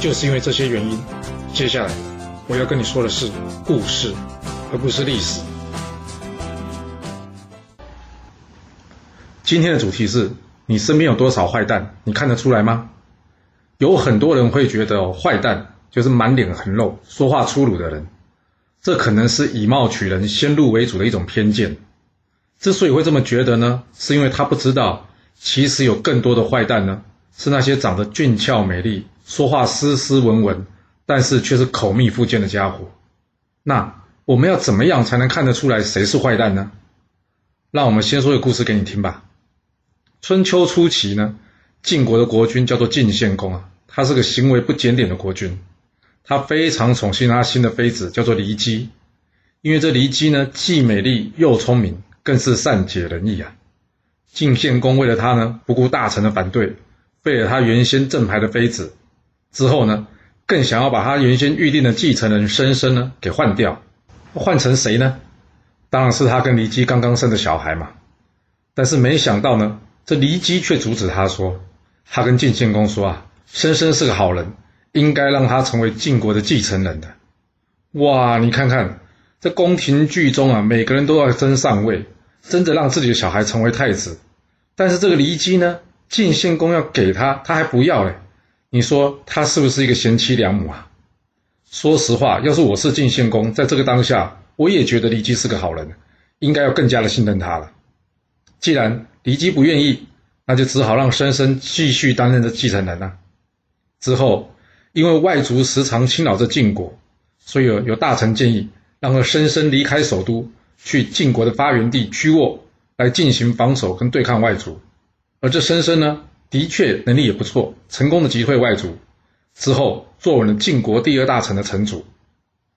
就是因为这些原因，接下来我要跟你说的是故事，而不是历史。今天的主题是你身边有多少坏蛋？你看得出来吗？有很多人会觉得坏蛋就是满脸横肉、说话粗鲁的人，这可能是以貌取人、先入为主的一种偏见。之所以会这么觉得呢，是因为他不知道，其实有更多的坏蛋呢，是那些长得俊俏美丽。说话斯斯文文，但是却是口蜜腹剑的家伙。那我们要怎么样才能看得出来谁是坏蛋呢？让我们先说个故事给你听吧。春秋初期呢，晋国的国君叫做晋献公啊，他是个行为不检点的国君，他非常宠幸他新的妃子叫做骊姬，因为这骊姬呢既美丽又聪明，更是善解人意啊。晋献公为了他呢，不顾大臣的反对，废了他原先正牌的妃子。之后呢，更想要把他原先预定的继承人申申呢给换掉，换成谁呢？当然是他跟骊姬刚刚生的小孩嘛。但是没想到呢，这骊姬却阻止他说，他跟晋献公说啊，申申是个好人，应该让他成为晋国的继承人的。哇，你看看这宫廷剧中啊，每个人都要争上位，争着让自己的小孩成为太子。但是这个骊姬呢，晋献公要给他，他还不要嘞。你说他是不是一个贤妻良母啊？说实话，要是我是晋献公，在这个当下，我也觉得骊姬是个好人，应该要更加的信任他了。既然骊姬不愿意，那就只好让申生继续担任着继承人了。之后，因为外族时常侵扰着晋国，所以有大臣建议让申生离开首都，去晋国的发源地曲沃来进行防守跟对抗外族。而这申申呢？的确，能力也不错，成功的击退外族之后，坐稳了晋国第二大臣的城主。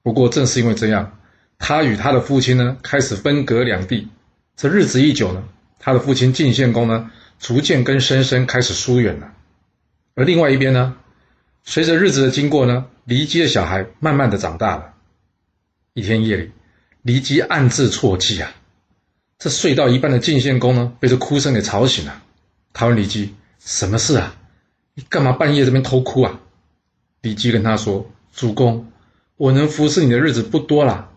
不过，正是因为这样，他与他的父亲呢开始分隔两地。这日子一久呢，他的父亲晋献公呢逐渐跟申申开始疏远了。而另外一边呢，随着日子的经过呢，骊姬的小孩慢慢的长大了。一天夜里，骊姬暗自啜泣啊。这睡到一半的晋献公呢，被这哭声给吵醒了。他问李基。什么事啊？你干嘛半夜这边偷哭啊？李基跟他说：“主公，我能服侍你的日子不多了。”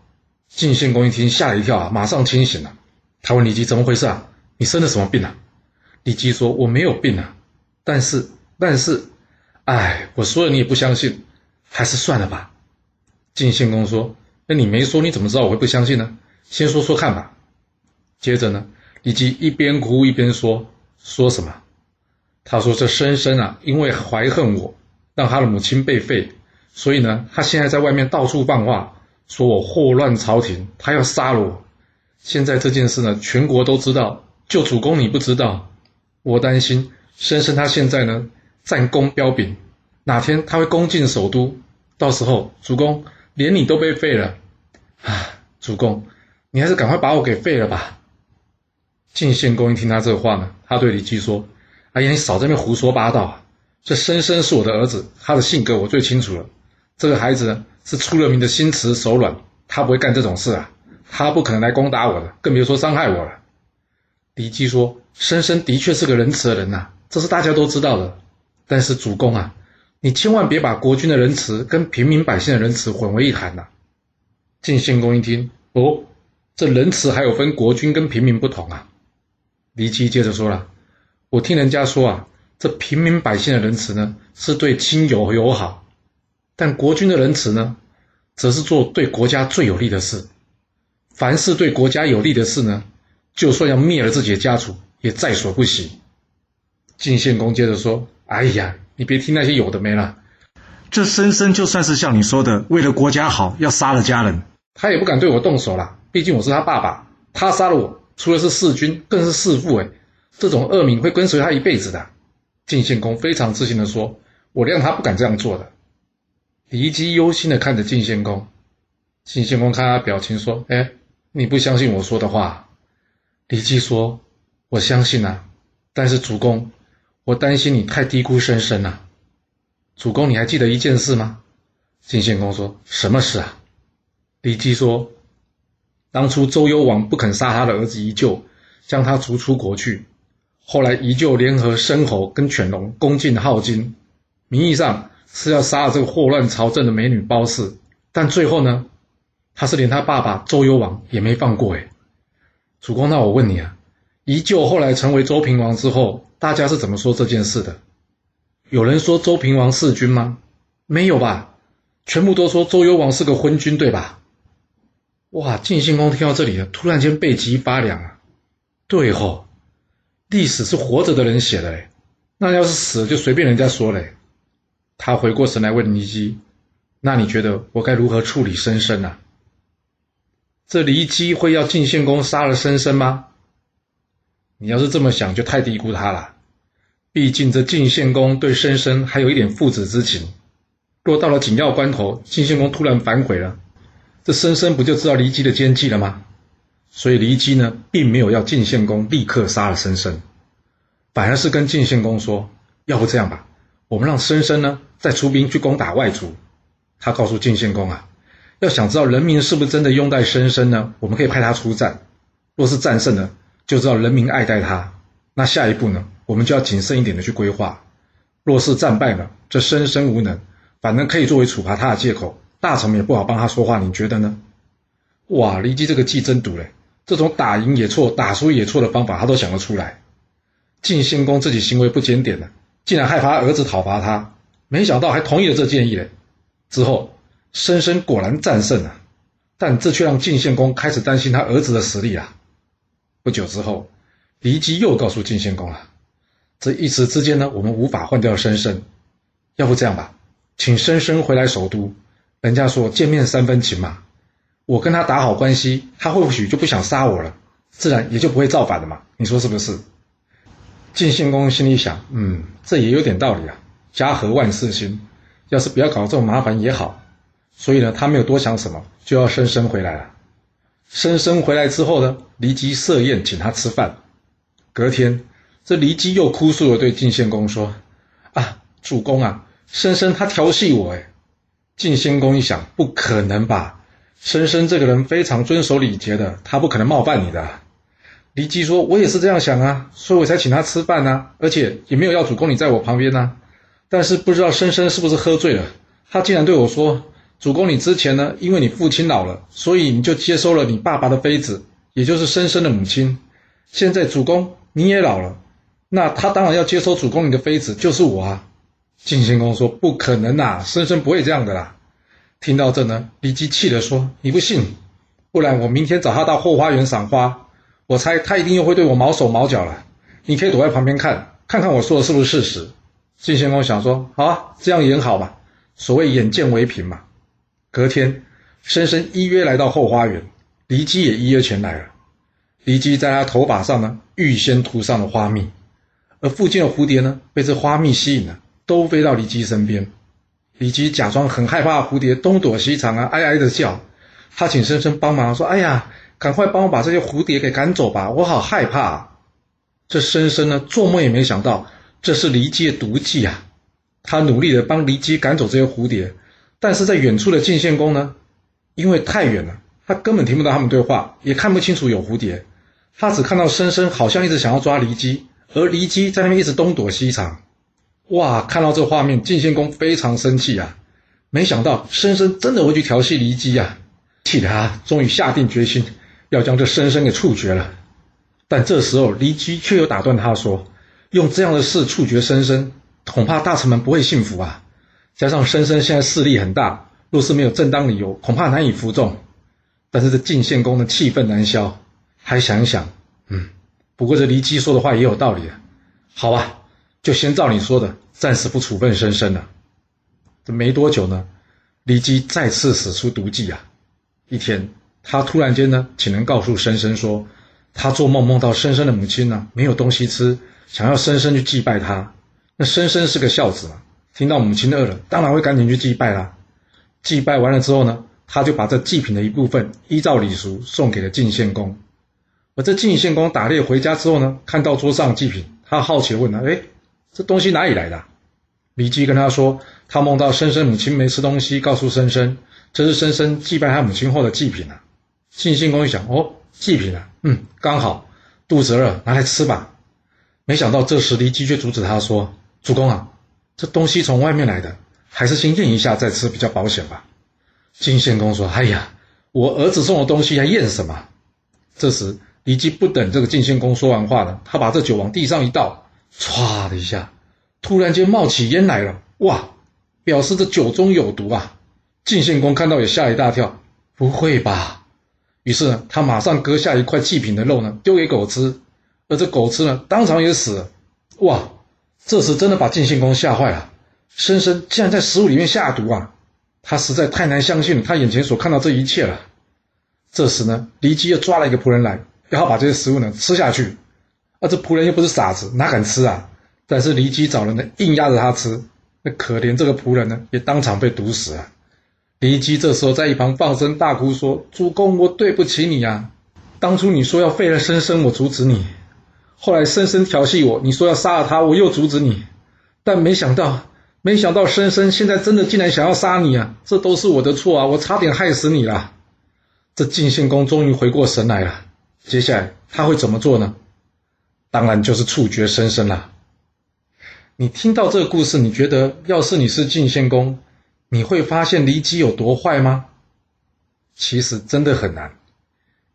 晋献公一听吓了一跳啊，马上清醒了。他问李基：“怎么回事啊？你生了什么病啊？”李基说：“我没有病啊，但是，但是，哎，我说了你也不相信，还是算了吧。”晋献公说：“那你没说，你怎么知道我会不相信呢？先说说看吧。”接着呢，李基一边哭一边说：“说什么？”他说：“这申申啊，因为怀恨我，让他的母亲被废，所以呢，他现在在外面到处放话，说我祸乱朝廷，他要杀了我。现在这件事呢，全国都知道，就主公你不知道。我担心申申他现在呢，战功彪炳，哪天他会攻进首都，到时候主公连你都被废了。啊，主公，你还是赶快把我给废了吧。”晋献公一听他这话呢，他对李基说。哎呀，你少在那边胡说八道啊！这申申是我的儿子，他的性格我最清楚了。这个孩子呢，是出了名的心慈手软，他不会干这种事啊，他不可能来攻打我的，更别说伤害我了。李基说：“申申的确是个仁慈的人呐，这是大家都知道的。但是主公啊，你千万别把国君的仁慈跟平民百姓的仁慈混为一谈呐。”晋献公一听，哦，这仁慈还有分国君跟平民不同啊。骊姬接着说了。我听人家说啊，这平民百姓的仁慈呢，是对亲友友好；但国君的仁慈呢，则是做对国家最有利的事。凡是对国家有利的事呢，就算要灭了自己的家族，也在所不惜。晋献公接着说：“哎呀，你别听那些有的没了。这申生就算是像你说的，为了国家好，要杀了家人，他也不敢对我动手了。毕竟我是他爸爸，他杀了我，除了是弑君，更是弑父。哎。”这种恶名会跟随他一辈子的。晋献公非常自信地说：“我让他不敢这样做的。”骊姬忧心的看着晋献公，晋献公看他表情说：“哎，你不相信我说的话？”骊姬说：“我相信啊，但是主公，我担心你太低估申申了。主公，你还记得一件事吗？”晋献公说：“什么事啊？”骊姬说：“当初周幽王不肯杀他的儿子宜臼，将他逐出国去。后来宜臼联合申侯跟犬戎攻进镐京，名义上是要杀了这个祸乱朝政的美女褒姒，但最后呢，他是连他爸爸周幽王也没放过。哎，主公，那我问你啊，宜臼后来成为周平王之后，大家是怎么说这件事的？有人说周平王弑君吗？没有吧，全部都说周幽王是个昏君，对吧？”哇！晋献公听到这里了，突然间背脊发凉啊！对吼，历史是活着的人写的嘞，那要是死了就随便人家说嘞。他回过神来问骊姬：“那你觉得我该如何处理申生呢？”这骊姬会要晋献公杀了申生吗？你要是这么想，就太低估他了。毕竟这晋献公对申生还有一点父子之情。若到了紧要关头，晋献公突然反悔了。这申申不就知道骊姬的奸计了吗？所以骊姬呢，并没有要晋献公立刻杀了申申，反而是跟晋献公说：“要不这样吧，我们让申申呢再出兵去攻打外族。”他告诉晋献公啊，要想知道人民是不是真的拥戴申申呢，我们可以派他出战。若是战胜了，就知道人民爱戴他。那下一步呢，我们就要谨慎一点的去规划。若是战败了，这申申无能，反正可以作为处罚他的借口。大臣们也不好帮他说话，你觉得呢？哇，骊姬这个计真毒嘞！这种打赢也错、打输也错的方法，他都想得出来。晋献公自己行为不检点的，竟然害怕儿子讨伐他，没想到还同意了这建议嘞。之后，申申果然战胜了，但这却让晋献公开始担心他儿子的实力啊。不久之后，骊姬又告诉晋献公了：这一时之间呢，我们无法换掉申申，要不这样吧，请申申回来首都。人家说见面三分情嘛，我跟他打好关系，他或许就不想杀我了，自然也就不会造反了嘛。你说是不是？晋献公心里想，嗯，这也有点道理啊。家和万事兴，要是不要搞这种麻烦也好。所以呢，他没有多想什么，就要申申回来了。申申回来之后呢，骊姬设宴请他吃饭。隔天，这骊姬又哭诉的对晋献公说：“啊，主公啊，申申他调戏我，哎。”晋献公一想，不可能吧？申申这个人非常遵守礼节的，他不可能冒犯你的。骊姬说：“我也是这样想啊，所以我才请他吃饭呢，而且也没有要主公你在我旁边呢。但是不知道申申是不是喝醉了，他竟然对我说：‘主公，你之前呢，因为你父亲老了，所以你就接收了你爸爸的妃子，也就是申申的母亲。现在主公你也老了，那他当然要接收主公你的妃子，就是我啊。’”晋献公说：“不可能呐，申生不会这样的啦。”听到这呢，骊姬气地说：“你不信，不然我明天找他到后花园赏花，我猜他一定又会对我毛手毛脚了。你可以躲在旁边看，看看我说的是不是事实。”晋献公想说：“好啊，这样也好吧，所谓眼见为凭嘛。”隔天，申生依约来到后花园，骊姬也依约前来了。骊姬在他头发上呢，预先涂上了花蜜，而附近的蝴蝶呢，被这花蜜吸引了。都飞到骊姬身边，骊姬假装很害怕蝴蝶东躲西藏啊，哀哀的叫。他请申申帮忙说：“哎呀，赶快帮我把这些蝴蝶给赶走吧，我好害怕。”这申申呢，做梦也没想到这是离姬的毒计啊。他努力的帮离姬赶走这些蝴蝶，但是在远处的晋献公呢，因为太远了，他根本听不到他们对话，也看不清楚有蝴蝶，他只看到申申好像一直想要抓离姬，而离姬在那边一直东躲西藏。哇！看到这画面，晋献公非常生气啊！没想到申申真的会去调戏骊姬啊，气得他终于下定决心要将这申申给处决了。但这时候骊姬却又打断他说：“用这样的事处决申申，恐怕大臣们不会信服啊！加上申申现在势力很大，若是没有正当理由，恐怕难以服众。”但是这晋献公的气愤难消，还想一想，嗯，不过这骊姬说的话也有道理啊。好吧。就先照你说的，暂时不处分申申了。这没多久呢，骊姬再次使出毒计啊！一天，他突然间呢，请人告诉申申说，他做梦梦到申申的母亲呢没有东西吃，想要申申去祭拜他。那申申是个孝子嘛，听到母亲饿了，当然会赶紧去祭拜啦。祭拜完了之后呢，他就把这祭品的一部分依照礼俗送给了晋献公。而这晋献公打猎回家之后呢，看到桌上祭品，他好奇的问他：“哎，这东西哪里来的？”李姬跟他说：“他梦到申生母亲没吃东西，告诉申生，这是申生祭拜他母亲后的祭品啊。”晋献公一想：“哦，祭品啊，嗯，刚好肚子饿，拿来吃吧。”没想到这时骊姬却阻止他说：“主公啊，这东西从外面来的，还是先验一下再吃比较保险吧。”晋献公说：“哎呀，我儿子送的东西还验什么？”这时骊姬不等这个晋献公说完话呢，他把这酒往地上一倒，唰的一下。突然间冒起烟来了，哇！表示这酒中有毒啊！晋献公看到也吓一大跳，不会吧？于是呢，他马上割下一块祭品的肉呢，丢给狗吃，而这狗吃呢，当场也死了。哇！这时真的把晋献公吓坏了，生生竟然在食物里面下毒啊！他实在太难相信他眼前所看到这一切了。这时呢，骊姬又抓了一个仆人来，然后把这些食物呢吃下去，而这仆人又不是傻子，哪敢吃啊？但是骊姬找人呢，硬压着他吃，那可怜这个仆人呢，也当场被毒死了。骊姬这时候在一旁放声大哭，说：“主公，我对不起你呀！当初你说要废了申生，我阻止你；后来申生调戏我，你说要杀了他，我又阻止你。但没想到，没想到申生现在真的竟然想要杀你啊！这都是我的错啊！我差点害死你了。”这晋献公终于回过神来了，接下来他会怎么做呢？当然就是触觉深深啦。你听到这个故事，你觉得要是你是晋献公，你会发现骊姬有多坏吗？其实真的很难，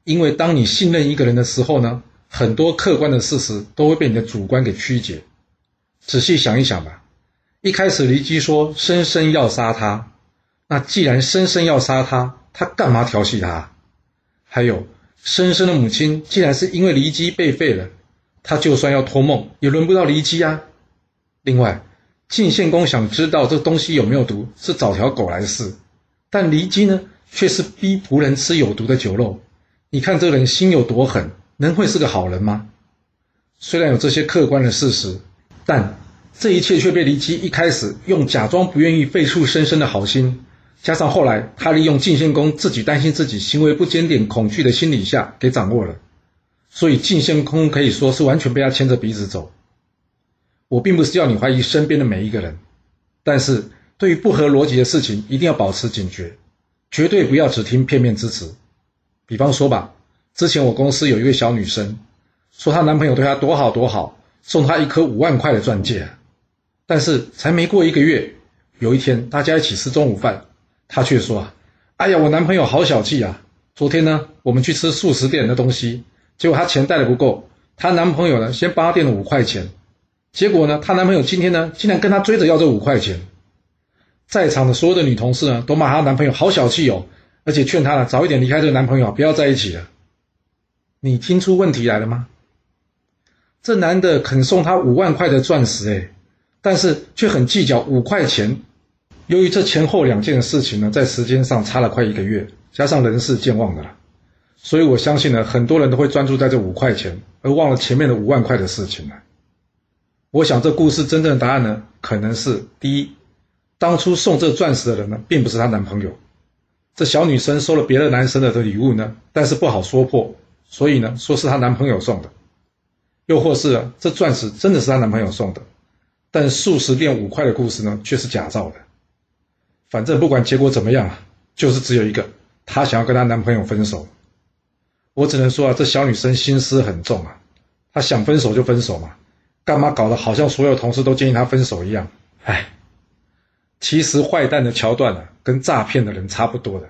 因为当你信任一个人的时候呢，很多客观的事实都会被你的主观给曲解。仔细想一想吧，一开始骊姬说申生要杀他，那既然申生要杀他，他干嘛调戏他？还有申生的母亲既然是因为骊姬被废了，他就算要托梦，也轮不到骊姬啊。另外，晋献公想知道这东西有没有毒，是找条狗来试。但骊姬呢，却是逼仆人吃有毒的酒肉。你看这人心有多狠，能会是个好人吗？虽然有这些客观的事实，但这一切却被骊姬一开始用假装不愿意废黜申生的好心，加上后来他利用晋献公自己担心自己行为不检点、恐惧的心理下给掌握了。所以晋献公可以说是完全被他牵着鼻子走。我并不是要你怀疑身边的每一个人，但是对于不合逻辑的事情，一定要保持警觉，绝对不要只听片面之词。比方说吧，之前我公司有一位小女生，说她男朋友对她多好多好，送她一颗五万块的钻戒，但是才没过一个月，有一天大家一起吃中午饭，她却说啊：“哎呀，我男朋友好小气啊！昨天呢，我们去吃素食店的东西，结果她钱带的不够，她男朋友呢先帮她垫了五块钱。”结果呢，她男朋友今天呢，竟然跟她追着要这五块钱。在场的所有的女同事呢，都骂她男朋友好小气哦，而且劝她呢，早一点离开这个男朋友，不要在一起了。你听出问题来了吗？这男的肯送她五万块的钻石，哎，但是却很计较五块钱。由于这前后两件事情呢，在时间上差了快一个月，加上人事健忘的了，所以我相信呢，很多人都会专注在这五块钱，而忘了前面的五万块的事情了。我想，这故事真正的答案呢，可能是第一，当初送这钻石的人呢，并不是她男朋友。这小女生收了别的男生的的礼物呢，但是不好说破，所以呢，说是她男朋友送的。又或是这钻石真的是她男朋友送的，但数十店五块的故事呢，却是假造的。反正不管结果怎么样啊，就是只有一个，她想要跟她男朋友分手。我只能说啊，这小女生心思很重啊，她想分手就分手嘛。干嘛搞得好像所有同事都建议她分手一样？哎，其实坏蛋的桥段呢，跟诈骗的人差不多的。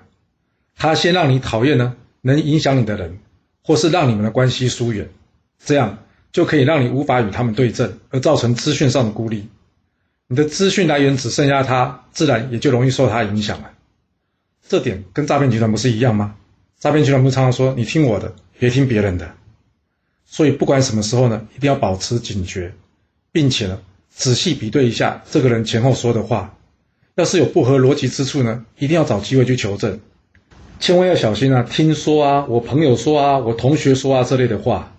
他先让你讨厌呢，能影响你的人，或是让你们的关系疏远，这样就可以让你无法与他们对阵，而造成资讯上的孤立。你的资讯来源只剩下他，自然也就容易受他影响了。这点跟诈骗集团不是一样吗？诈骗集团不常常说：“你听我的，别听别人的。”所以不管什么时候呢，一定要保持警觉，并且呢，仔细比对一下这个人前后说的话，要是有不合逻辑之处呢，一定要找机会去求证，千万要小心啊！听说啊，我朋友说啊，我同学说啊这类的话，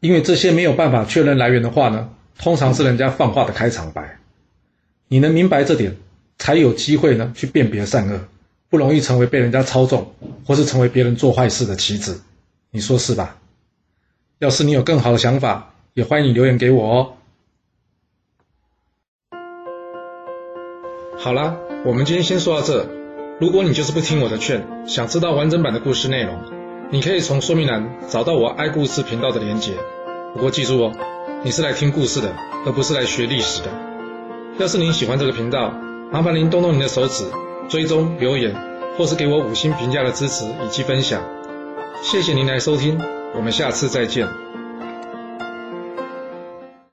因为这些没有办法确认来源的话呢，通常是人家放话的开场白。你能明白这点，才有机会呢去辨别善恶，不容易成为被人家操纵，或是成为别人做坏事的棋子。你说是吧？要是你有更好的想法，也欢迎留言给我哦。好啦，我们今天先说到这。如果你就是不听我的劝，想知道完整版的故事内容，你可以从说明栏找到我爱故事频道的连结。不过记住哦，你是来听故事的，而不是来学历史的。要是您喜欢这个频道，麻烦您动动您的手指，追踪、留言，或是给我五星评价的支持以及分享。谢谢您来收听，我们下次再见。